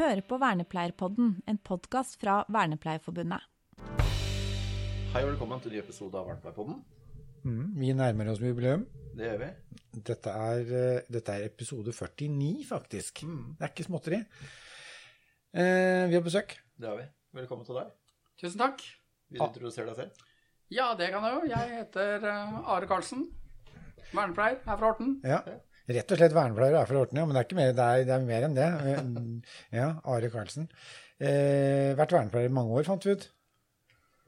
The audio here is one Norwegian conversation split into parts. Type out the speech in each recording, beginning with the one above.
hører på Vernepleierpodden, en podkast fra Vernepleierforbundet. Hei og velkommen til ny episode av Vernepleierpodden. Mm, vi nærmer oss jubileum. Det gjør vi. Dette er, eh, dette er episode 49, faktisk. Det er ikke småtteri. Eh, vi har besøk. Det har vi. Velkommen til deg. Tusen takk. Vil du introdusere deg selv? Ja, det kan jeg jo. Jeg heter eh, Are Karlsen. Vernepleier her fra Horten. Ja. Rett og slett vernepleier er fra Horten, ja. Men det er, mer, det er, det er mer enn det. Eh, Ja, Are Karlsen. Eh, vært vernepleier i mange år, fant vi ut.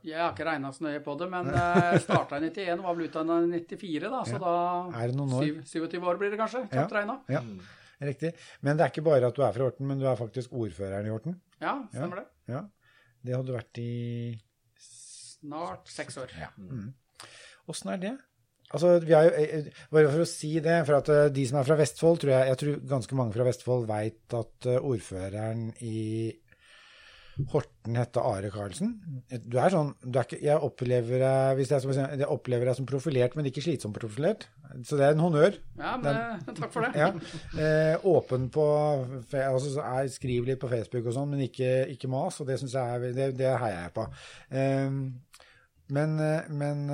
Jeg har ikke regna så nøye på det, men jeg starta i 91 og var vel utdanna i 94, da. Så da det noen år? 27 år blir det kanskje. Ja. Kjapt regna. Ja, riktig. Men det er ikke bare at du er fra Horten, men du er faktisk ordføreren i Horten. Ja, stemmer det. Ja. Det hadde du vært i Snart seks år. Ja. Mm. Åssen er det? Altså, vi har jo, eh, bare for å si det, for at eh, de som er fra Vestfold, tror jeg, jeg tror ganske mange fra Vestfold veit at eh, ordføreren i Horten heter Are Karlsen. Du er sånn, du er ikke, jeg opplever deg hvis jeg, jeg opplever deg som profilert, men ikke slitsomt profilert. Så det er en honnør. Ja, men Den, takk for det. Ja. Eh, åpen på altså, er, Skriv litt på Facebook og sånn, men ikke, ikke mas, og det syns jeg er, det, det heier jeg på. Eh, men eh, men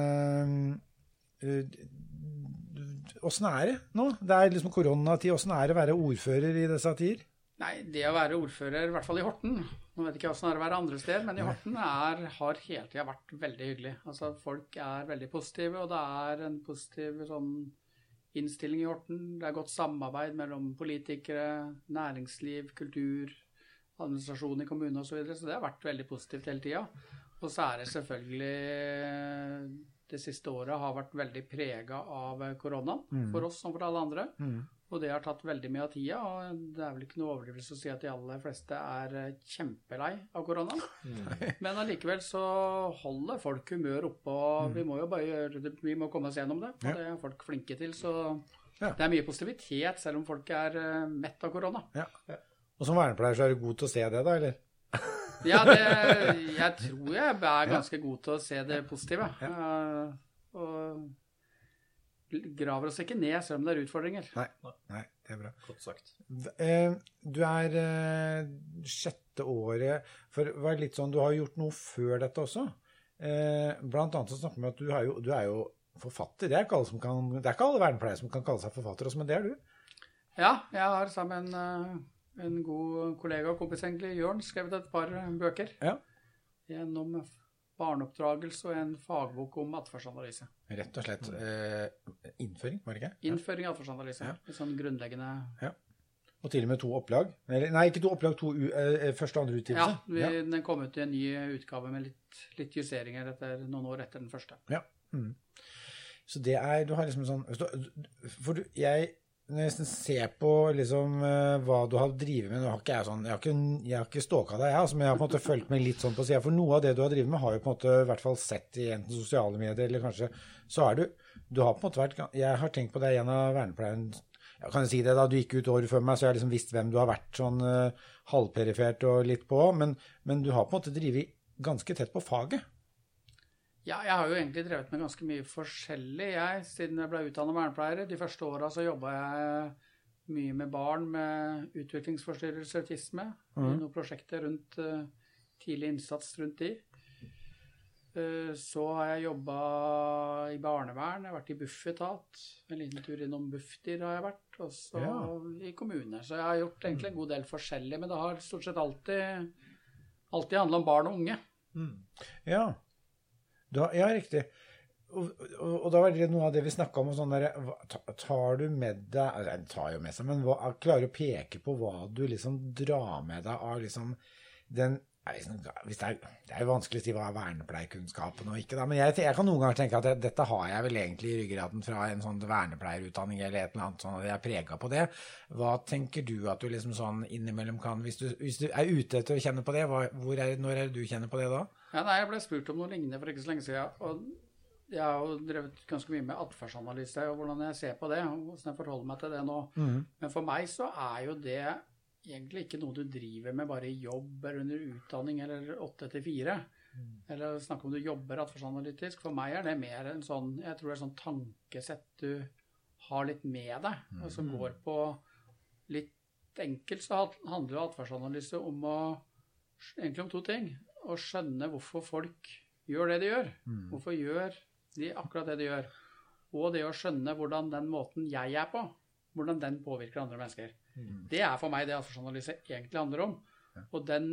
Åssen er det nå? Det er liksom koronatid. Åssen er det å være ordfører i disse tider? Nei, det å være ordfører, i hvert fall i Horten Nå vet ikke åssen det er å være andre steder, men i Horten er, har hele tida vært veldig hyggelig. Altså, folk er veldig positive, og det er en positiv sånn innstilling i Horten. Det er godt samarbeid mellom politikere, næringsliv, kultur, administrasjon i kommunen osv. Så, videre, så det har vært veldig positivt hele tida. Og så er det selvfølgelig Det siste året har vært veldig prega av koronaen for oss som for alle andre. Og det har tatt veldig mye av tida, og det er vel ikke noe overdrivelse å si at de aller fleste er eh, kjempelei av korona. Men allikevel så holder folk humør oppe, og vi må jo bare gjøre det, vi må komme oss gjennom det. Og det er folk flinke til, så Ja. det er mye positivitet selv om folk er eh, mett av korona. Ja. Og som vernepleier så er du god til å se det, da, eller? Ja, det, jeg tror jeg er ganske god til å se det positive. Eh, og graver oss ikke ned selv om det er utfordringer. Nei, nei det er bra. Godt sagt. Eh, Du er eh, sjette året For var litt sånn, du har gjort noe før dette også. Eh, Blant annet så snakker vi om at du er, jo, du er jo forfatter. Det er ikke alle, som kan, det er ikke alle vernepleiere som kan kalle seg forfatter også, men det er du. Ja, jeg har sammen en, eh, god kollega og kompis egentlig, Jørn, skrevet et par bøker. Ja. Gjennom barneoppdragelse og en fagbok om atferdsanalyse. Rett og slett eh, innføring, var det ikke? Innføring i atferdsanalyse. Ja. Litt sånn grunnleggende Og til og med to opplag. Nei, ikke to opplag, to eh, første og andre Ja, vi, ja, den kom ut i en ny utgave med litt, litt justeringer etter noen år etter den første. Ja. Mm. Så det er Du har liksom sånn For du, jeg når jeg ser på liksom eh, hva du har drevet med Nå har ikke jeg sånn Jeg har ikke, jeg har ikke stalka deg, jeg, altså, men jeg har på en måte fulgt med litt sånn på sida. For noe av det du har drevet med, har jo på en måte i hvert fall sett i enten sosiale medier, eller kanskje Så er du Du har på en måte vært Jeg har tenkt på deg en av vernepleieren ja, kan jo si det da, Du gikk ut året før meg, så jeg har liksom visst hvem du har vært sånn uh, halvperifert og litt på. Men, men du har på en måte drevet ganske tett på faget. Ja, jeg har jo egentlig drevet med ganske mye forskjellig, jeg, siden jeg ble utdannet vernepleier. De første åra så jobba jeg mye med barn med utviklingsforstyrrelse, autisme. Mm. noen prosjekter rundt uh, tidlig innsats rundt de. Uh, så har jeg jobba i barnevern, jeg har vært i Bufetat. En liten tur innom Bufdir har jeg vært. Og så Ja. i kommuner. Så jeg har gjort egentlig en god del forskjellig. Men det har stort sett alltid, alltid handla om barn og unge. Ja, du har, ja riktig. Og, og, og da var det noe av det vi snakka om. og Sånn der, tar du med deg eller, tar jo med seg, men hva, klarer å peke på hva du liksom drar med deg av liksom den det, er, det er vanskelig å si hva er vernepleierkunnskapen og ikke, da, men jeg, jeg kan noen ganger tenke at jeg, dette har jeg vel egentlig i ryggraden fra en sånn vernepleierutdanning eller et eller annet sånn at jeg er prega på det. Hva tenker du at du liksom sånn innimellom kan Hvis du, hvis du er ute etter å kjenne på det, hva, hvor er, når er det du kjenner på det da? Ja, nei, Jeg ble spurt om noe lignende for ikke så lenge siden. Og jeg har jo drevet ganske mye med atferdsanalyse og hvordan jeg ser på det. og hvordan jeg forholder meg til det nå. Men for meg så er jo det egentlig ikke noe du driver med bare i jobb eller under utdanning eller åtte til fire. Eller snakke om du jobber atferdsanalytisk. For meg er det mer en sånn jeg tror det er sånn tankesett du har litt med deg, og som går på litt enkelt så handler atferdsanalyse om å Egentlig om to ting. Å skjønne hvorfor folk gjør det de gjør. Hvorfor gjør de akkurat det de gjør? Og det å skjønne hvordan den måten jeg er på, hvordan den påvirker andre mennesker. Det er for meg det atferdsanalyse egentlig handler om. Og den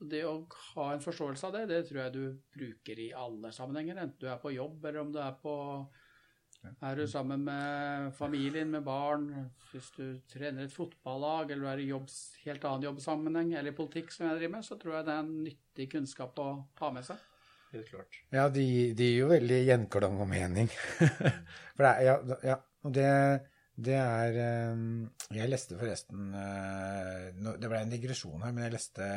det å ha en forståelse av det, det tror jeg du bruker i alle sammenhenger. Enten du er på jobb, eller om du er på Er du sammen med familien, med barn, hvis du trener et fotballag, eller du er i jobb, helt annen jobbsammenheng, eller i politikk som jeg driver med, så tror jeg det er en nyttig kunnskap å ha med seg. Helt klart. Ja, de, de gir jo veldig gjenklang og mening. For det er, ja, ja, og det, det er eh, Jeg leste forresten eh, Det ble en digresjon her, men jeg leste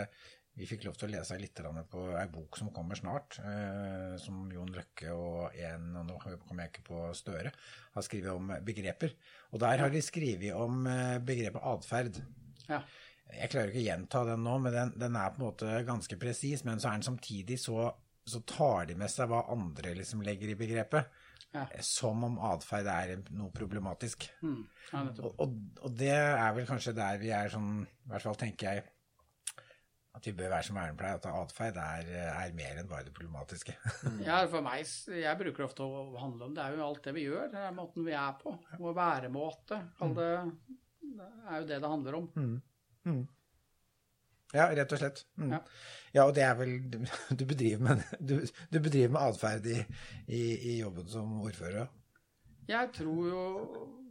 Vi fikk lov til å lese litt på ei bok som kommer snart, eh, som Jon Røkke og en, og nå kommer jeg ikke på Støre, har skrevet om begreper. Og der har de skrevet om begrepet atferd. Ja. Jeg klarer ikke å gjenta den nå, men den, den er på en måte ganske presis. Men så er den samtidig så, så tar de med seg hva andre liksom legger i begrepet. Ja. Som om atferd er noe problematisk. Mm. Ja. Og, og, og det er vel kanskje der vi er sånn, i hvert fall tenker jeg, at vi bør være som vernepleier, at atferd er, er mer enn bare det problematiske. Ja, for meg, jeg bruker ofte å handle om det er jo alt det vi gjør, det er måten vi er på. Vår væremåte, kall det, det er jo det det handler om. Ja, rett og slett. Mm. Ja. Ja. og det er vel Du, du bedriver med, du, du bedriver med atferd i, i, i jobben som ordfører? Jeg tror jo,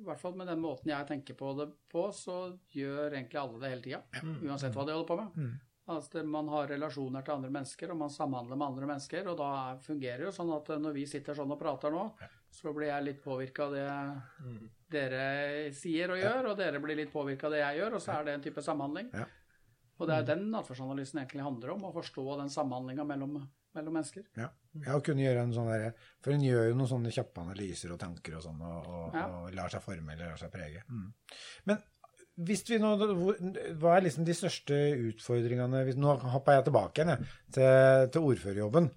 i hvert fall med den måten jeg tenker på det på, så gjør egentlig alle det hele tida. Uansett hva de holder på med. Altså, man har relasjoner til andre mennesker, og man samhandler med andre mennesker. Og da er- fungerer det jo sånn at når vi sitter sånn og prater nå, så blir jeg litt påvirka av det dere sier og gjør, og dere blir litt påvirka av det jeg gjør, og så er det en type samhandling. Ja. Og det er den atferdsanalysen egentlig handler om, å forstå den samhandlinga mellom, mellom mennesker. Ja. ja, og kunne gjøre en sånn derre For hun gjør jo noen sånne kjappe analyser og tanker og sånn, og, og, Ja. og lar seg forme eller lar seg prege. Mm. Men hvis vi nå, hva er liksom de største utfordringene hvis- Nå hopper jeg tilbake igjen jeg, til, til ordførerjobben.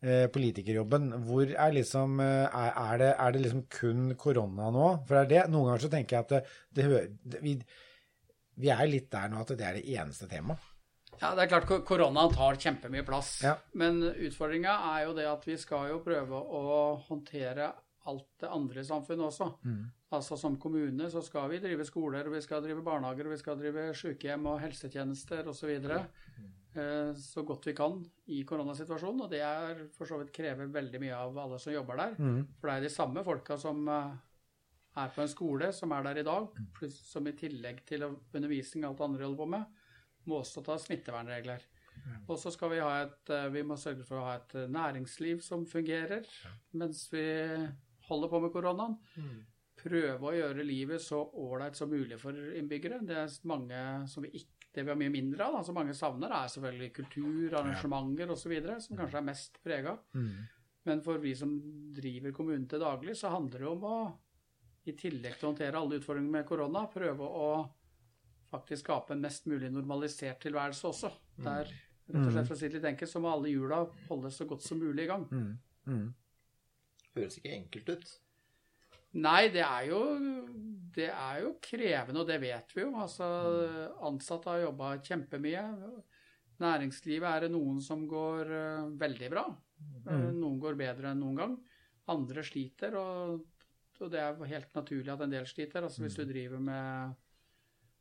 Eh, politikerjobben. Hvor er liksom eh, er, det, er det liksom kun korona nå? For det er det. Noen ganger så tenker jeg at det, det, det, vi, vi er litt der nå at det er det eneste temaet. Ja, det er klart ko- korona tar kjempemye plass. Ja. Men utfordringa er jo det at vi skal jo prøve å håndtere alt det andre i samfunnet også. Altså Som kommune så skal vi drive skoler, og vi skal drive barnehager, og vi skal drive sykehjem og helsetjenester osv. Så, eh, så godt vi kan i koronasituasjonen. Og det er for så vidt krever veldig mye av alle som jobber der. For det er de samme folka som eh, er på en skole, som er der i dag, som i tillegg til undervisning og alt andre holder på med, må også ta smittevernregler. Og så skal vi ha et eh, Vi må sørge for å ha et eh, næringsliv som fungerer mens vi holder på med koronaen. Prøve å gjøre livet så ålreit som mulig for innbyggere. Det er mange som vi ikke det vi har mye mindre av, som mange savner, er selvfølgelig kultur, arrangementer osv., som kanskje er mest prega. Men for vi som driver kommunen til daglig, så handler det om å, i tillegg til å håndtere alle utfordringer med korona, prøve å faktisk skape en mest mulig normalisert tilværelse også. Der, rett og slett for å si det litt enkelt, så må alle hjula holdes så godt som mulig i gang. Høres ikke enkelt ut. Nei, det er jo det er jo krevende, og det vet vi jo. Altså, ansatte har jobba kjempemye. Næringslivet er det noen som går eh, veldig bra. Noen går bedre enn noen gang. Andre sliter, og, og det er helt naturlig at en del sliter. Altså hvis du driver med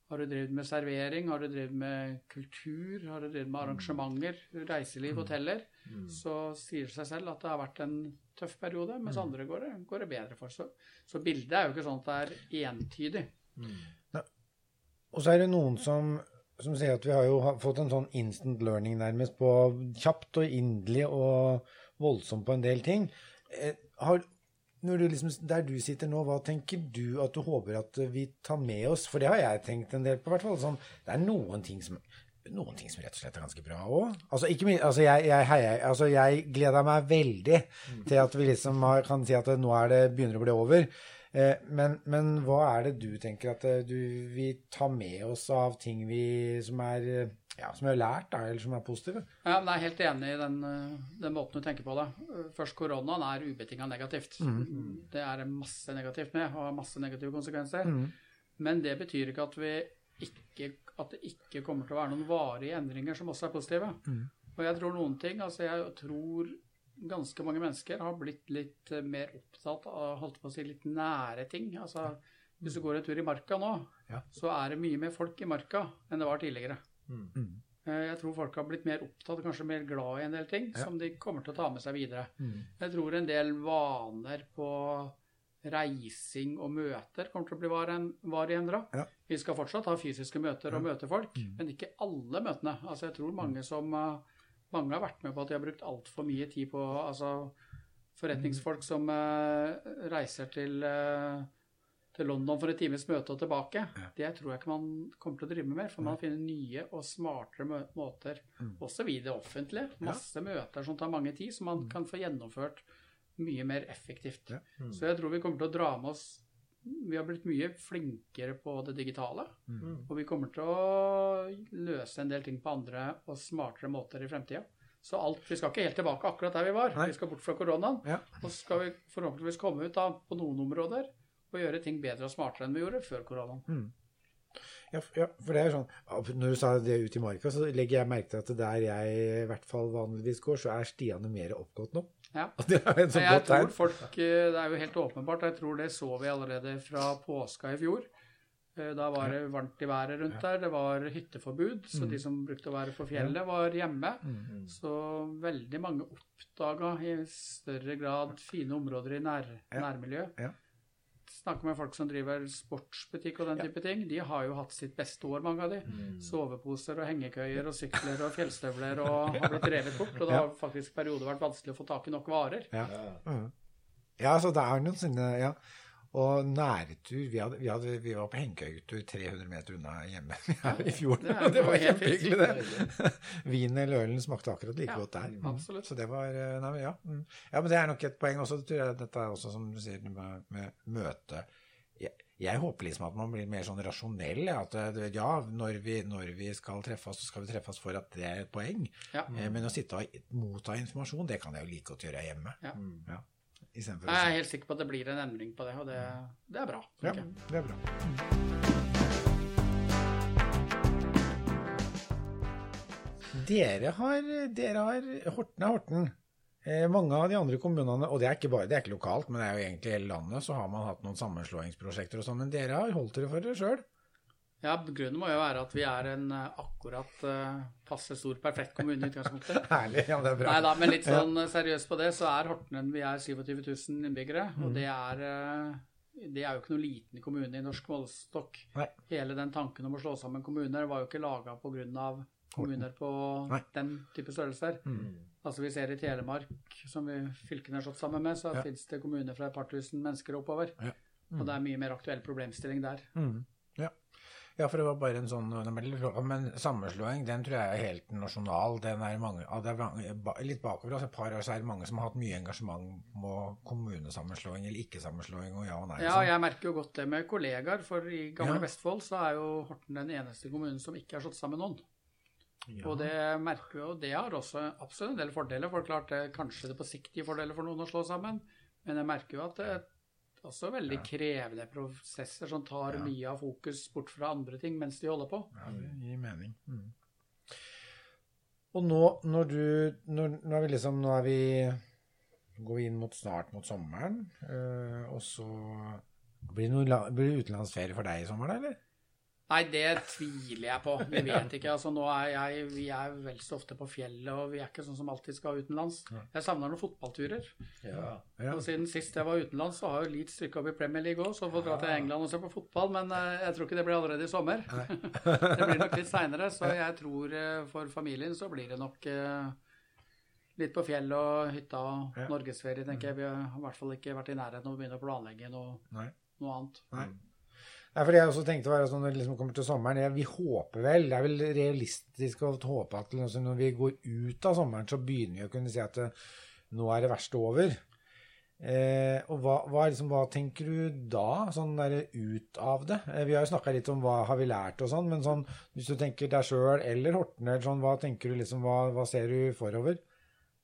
har du drevet med servering, har du drevet med kultur, har du drevet med arrangementer, reiseliv, hoteller, så sier det seg selv at det har vært en tøff periode, mens andre går det, går det bedre for. Så, så bildet er jo ikke sånn at det er entydig. Og så er det noen som, som sier at vi har jo fått en sånn instant learning nærmest på kjapt og inderlig og voldsomt på en del ting. Eh, har, du liksom, der du sitter nå, hva tenker du at du håper at vi tar med oss? For det har jeg tenkt en del på, i hvert fall. Sånn, det er noen ting som noen ting som rett og slett er ganske bra òg. Altså, altså, altså, jeg gleder meg veldig til at vi liksom har, kan si at nå det, begynner å bli over. Eh, men, men hva er det du tenker at eh, du vil ta med oss av ting vi, som, er, eh, ja, som har lært, da, eller som er positive? Ja, men Jeg er helt enig i den, den måten du tenker på det. Først, koronaen er ubetinga negativt. Det er masse negativt med, og har masse negative konsekvenser. Men det betyr ikke at vi ikke, at det ikke kommer til å være noen varige endringer som også er positive. Og jeg tror noen ting Altså, jeg tror ganske mange mennesker har blitt litt eh, mer opptatt av holdt på å si, litt nære ting. Altså, hvis du går en tur i marka nå, Ja. så er det mye mer folk i marka enn det var tidligere. Mm. Eh, Jeg tror folk har blitt mer opptatt, kanskje mer glad i en del ting, Ja. som de kommer til å ta med seg videre. Mm. Jeg tror en del vaner på reising og møter kommer til å bli varig. Ja. Vi skal fortsatt ha fysiske møter og møte folk, men ikke alle møtene. Altså, jeg tror mange som eh, mange har vært med på at de har brukt altfor mye tid på altså, forretningsfolk som eh, reiser til, eh, til London for en times møte og tilbake. Det tror jeg ikke man kommer til å drive med mer, for man finner nye og smartere måter. måter. Også vi i det offentlige. Masse møter som tar mange tid, som man kan få gjennomført mye mer effektivt. Ja. Så jeg tror vi kommer til å dra med oss Vi har blitt mye flinkere på det digitale. Og vi kommer til å løse en del ting på andre og smartere måter i fremtida. Så alt, vi skal ikke helt tilbake akkurat der vi var. Nei. Vi skal bort fra koronaen. Ja. Og så skal vi forhåpentligvis komme ut da, på noen områder og gjøre ting bedre og smartere enn vi gjorde før koronaen. Ja, ja, for det er sånn Når du sa det ut i marka, så legger jeg merke til at der jeg i hvert fall vanligvis går, så er stiene mer oppgått nå. Ja. Det er et jeg godt tror folk, eh, Det er jo helt åpenbart. Jeg tror det så vi allerede fra påska i fjor. Eh, Da var det varmt i været rundt der. Det var hytteforbud, så Mm. de som brukte å være på fjellet, var hjemme. Så veldig mange oppdaga i større grad fine områder i nær, Ja. nærmiljøet. Snakker med folk som driver sportsbutikk og den type ting. De har jo hatt sitt beste år, mange av de. Soveposer og hengekøyer og sykler og fjellstøvler og har blitt revet bort. Og det har faktisk i perioder vært vanskelig å få tak i nok varer. Ja. Ja, så det er noen sånne Ja. Og næretur vi, hadde, vi, hadde, vi var på hengekøyetur 300 meter unna hjemme i fjor. Det er Det var kjempehyggelig, det. Vinen eller ølen smakte akkurat like Ja, godt der. Mhm. absolutt. Så det var eh, Nei, ja. Mm. ja. Men det er nok et poeng også, tror jeg. Dette er også, som du sier, med, med møte. Jeg, jeg håper liksom at man blir mer sånn rasjonell. At eh, ja, når vi, når vi skal treffes, så skal vi treffes for at det er et poeng. Ja. Eh, Men å sitte og motta informasjon, det kan jeg jo like godt gjøre hjemme. Ja. Ja. Istedenfor å Jeg er helt sikker på at det blir en endring på det, og det, det er bra. Ja, det er bra. Dere har, dere har Horten er Horten. Eh, mange av de andre kommunene, og det er ikke bare, det er ikke lokalt, men det er jo egentlig hele landet, så har man hatt noen sammenslåingsprosjekter og sånn, men dere har holdt dere for dere sjøl. Ja, Grunnen må jo være at vi er en eh, akkurat uh, passe stor, perfekt kommune i utgangspunktet. Herlig, ja, det er bra. Nei da, men litt sånn seriøst på det, så er Horten en Vi er 27 000 innbyggere, Mm. og det er eh, det er jo ikke noen liten kommune i norsk målestokk. Hele den tanken om å slå sammen kommuner var jo ikke laga pga. kommuner på Nei. den type størrelser. Altså Vi ser i Telemark, som vi fylkene er slått sammen med, så Ja. finnes det kommuner fra et par tusen mennesker oppover. Ja. Og det er mye mer aktuell problemstilling der. Mm. Ja. ja, for det var bare en sånn Men sammenslåing, den tror jeg er helt nasjonal. Den er mange, det er litt bakover. altså Et par år så er det mange som har hatt mye engasjement med kommunesammenslåing eller ikke-sammenslåing og ja og nei. Ja, jeg merker jo godt det med kollegaer, for i gamle Ja. Vestfold så er jo Horten den eneste kommunen som ikke har slått sammen noen. Og det merker vi og det har også absolutt en del fordeler. For klart det, kanskje det på sikt gir fordeler for noen å slå sammen, men jeg merker jo at det er også veldig krevende prosesser som tar Ja. mye av fokus bort fra andre ting mens de holder på. Ja, det gir mening. Mm. Og nå, når du når, Nå er vi liksom Nå er vi Går vi inn mot snart mot sommeren, øh, og så blir det, noe, blir det utenlandsferie for deg i sommer, da, eller? Nei, det tviler jeg på. Vi vet ikke. altså nå er jeg, Vi er vel så ofte på fjellet, og vi er ikke sånn som alltid skal utenlands. Jeg savner noen fotballturer. Ja. Ja. Og siden sist jeg var utenlands, så har jo Leeds rykka opp i Premier League òg, så får dra til England og se på fotball. Men eh, jeg tror ikke det blir allerede i sommer. det blir nok litt seinere. Så jeg tror eh, for familien så blir det nok eh, litt på fjell og hytta og norgesferie, tenker jeg. Vi har i hvert fall ikke vært i nærheten av å begynne å planlegge noe, noe annet. Nei. Nei, fordi jeg også tenkte være sånn når det liksom kommer til sommeren Vi håper vel, det er vel realistisk å håpe at liksom, når vi går ut av sommeren, så begynner vi å kunne si at det, nå er det verste over. Eh, og hva, hva, liksom, hva tenker du da, sånn der ut av det? Eh, vi har jo snakka litt om hva har vi lært og sånn, men sånn, hvis du tenker deg sjøl eller Horten, eller sånn, hva tenker du liksom, hva, hva ser du forover?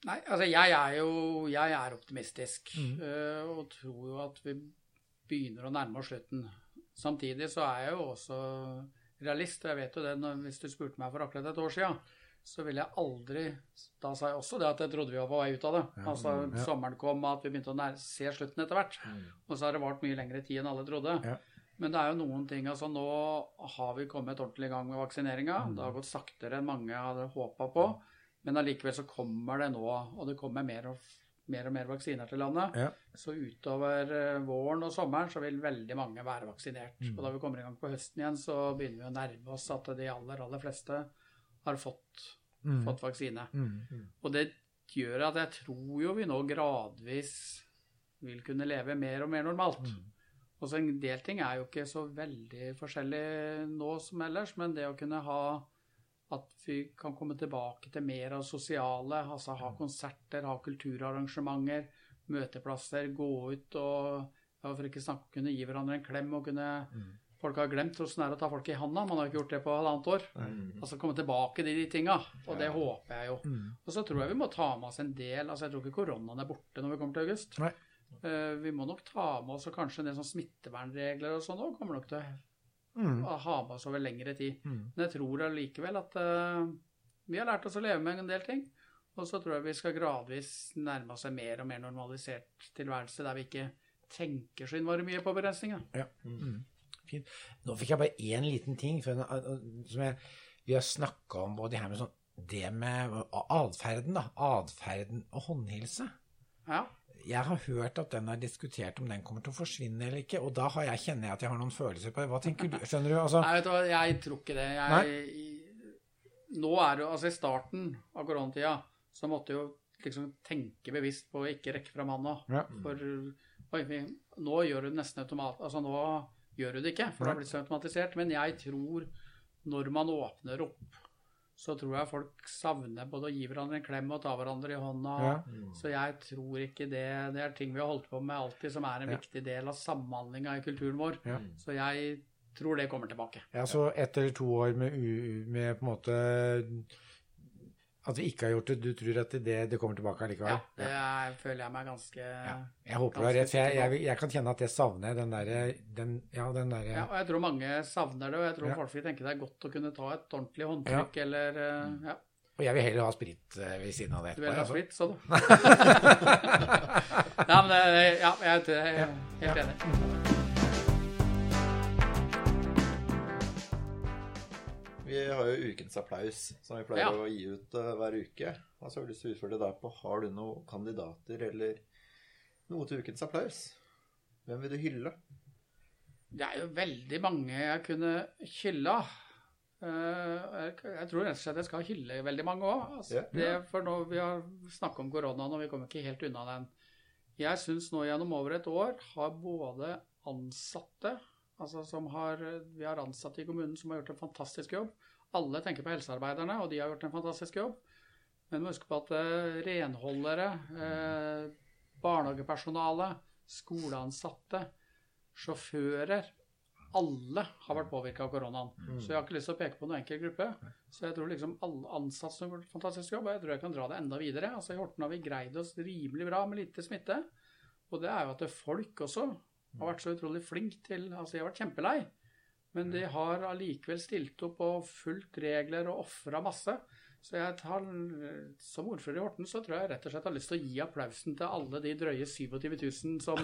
Nei, altså jeg er jo jeg er optimistisk eh, og tror jo at vi begynner å nærme oss slutten. Samtidig så er jeg jo også realist, og jeg vet jo det når, hvis du spurte meg for akkurat et år siden, så ville jeg aldri Da sa jeg også det at jeg trodde vi var på vei ut av det. altså ja. sommeren kom, at vi begynte å nær, se slutten etter hvert. Og så har det vart mye lengre tid enn alle trodde. Ja. Men det er jo noen ting altså Nå har vi kommet ordentlig i gang med vaksineringa. Det har gått saktere enn mange hadde håpa på. Men allikevel så kommer det nå, og det kommer mer og, mer og mer vaksiner til landet. Ja. Så utover eh, våren og sommeren så vil veldig mange være vaksinert. Mm. Og da vi kommer i gang på høsten igjen, så begynner vi å nærme oss at de aller, aller fleste har fått, Mm. fått vaksine. Mm. Og det gjør at jeg tror jo vi nå gradvis vil kunne leve mer og mer normalt. Mm. Og så En del ting er jo ikke så veldig forskjellig nå som ellers, men det å kunne ha at vi kan komme tilbake til mer av sosiale, altså ha konserter, ha kulturarrangementer, møteplasser, gå ut og ja, for ikke snakke kunne gi hverandre en klem og kunne Folk har glemt hvordan det er å ta folk i handa. Man har ikke gjort det på halvannet år. Altså komme tilbake til de tinga, og det håper jeg jo. Mm. Og så tror jeg vi må ta med oss en del altså Jeg tror ikke koronaen er borte når vi kommer til august. Nei. Uh, vi må nok ta med oss og kanskje en del sånn smittevernregler og sånn òg. Kommer nok til å Mm. og ha med oss over lengre tid. Mm. Men jeg tror allikevel at uh, vi har lært oss å leve med en del ting. Og så tror jeg vi skal gradvis nærme oss en mer og mer normalisert tilværelse der vi ikke tenker så innmari mye på begrensninger. Ja. Mm. Fint. Nå fikk jeg bare én liten ting for, som jeg, vi har snakka om, og det her med sånn Det med atferden, da. Atferden og håndhilse. Ja. Jeg har hørt at den er diskutert om den kommer til å forsvinne eller ikke, og da har jeg, kjenner jeg at jeg har noen følelser på det. Hva tenker du? Skjønner du? Altså, Nei, vet du hva, jeg tror ikke det. Jeg, nå er det Altså, i starten av koronatida så måtte jeg jo liksom tenke bevisst på å ikke rekke fram handa. Ja. For oi, nå gjør du det nesten automat... Altså, nå gjør du det ikke, for det har blitt så automatisert. Men jeg tror når man åpner opp, så tror jeg folk savner både å gi hverandre en klem og ta hverandre i hånda. Ja. Så jeg tror ikke det Det er ting vi har holdt på med alltid, som er en Ja. viktig del av samhandlinga i kulturen vår. Ja. Så jeg tror det kommer tilbake. Ja, så etter to år med, med på en måte At vi ikke har gjort det, du tror at det, det kommer tilbake allikevel? Ja, det er, føler jeg meg ganske Ja. ja. Jeg håper du har rett, for jeg, jeg, jeg kan kjenne at jeg savner den derre Ja, den derre og jeg tror mange savner det, og jeg tror Ja. folk vil tenke det er godt å kunne ta et ordentlig håndtrykk eller eh, Ja, Og jeg vil heller ha sprit eh, ved siden av det. du vil ha altså. sprit, så du. ja, men det, ja, jeg er helt enig. Vi har jo ukens applaus, som vi pleier Ja. å gi ut uh, hver uke. Og så har vi lyst til å utfordre deg på Har du noen kandidater eller noe til ukens applaus? Hvem vil du hylle? Det er jo veldig mange jeg kunne hylla. Eh, jeg, tror rett og slett jeg skal hylle veldig mange òg. Altså, Ja. det- For nå, vi har snakka om koronaen, og vi kommer ikke helt unna den. Jeg syns nå gjennom over et år har både ansatte altså som har, Vi har ansatte i kommunen som har gjort en fantastisk jobb. Alle tenker på helsearbeiderne, og de har gjort en fantastisk jobb. Men vi må huske på at eh, renholdere, eh, barnehagepersonale, skoleansatte, sjåfører Alle har vært påvirka av koronaen. Så jeg har ikke lyst til å peke på noen enkel gruppe. Så jeg tror liksom alle ansatte som har gjort en fantastisk jobb, og jeg tror jeg kan dra det enda videre. Altså I Horten har vi greid oss rimelig bra med lite smitte. Og det er jo at folk også har vært så utrolig flink til Altså, de har vært kjempelei. Men de har allikevel stilt opp og fulgt regler og ofra masse. Så jeg tar, som ordfører i Horten så tror jeg rett og slett har lyst til å gi applausen til alle de drøye 27 000 som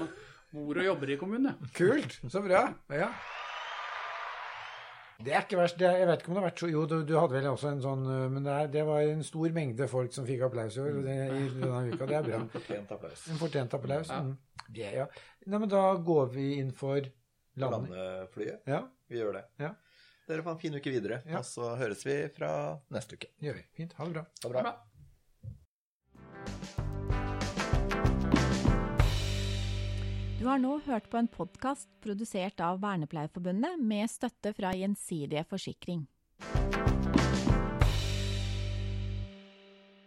bor og jobber i kommunen. Kult! Så bra. Ja. Det er ikke verst. Det er, jeg vet ikke om det har vært så Jo, du, du hadde vel også en sånn Men det, er, det var en stor mengde folk som fikk applaus i år, det, i denne uka. Det er bra. En Fortjent applaus. En fortjent applaus. Ja. Mm. Det, ja. Nei, men da går vi inn for landing. Landeflyet. Ja, Vi gjør det. Ja. Dere får en fin uke videre, Ja. og så høres vi fra neste uke. gjør vi. Fint. Ha det bra. Ha det bra. Bra. Du har nå hørt på en podkast produsert av Vernepleierforbundet med støtte fra Gjensidige forsikring.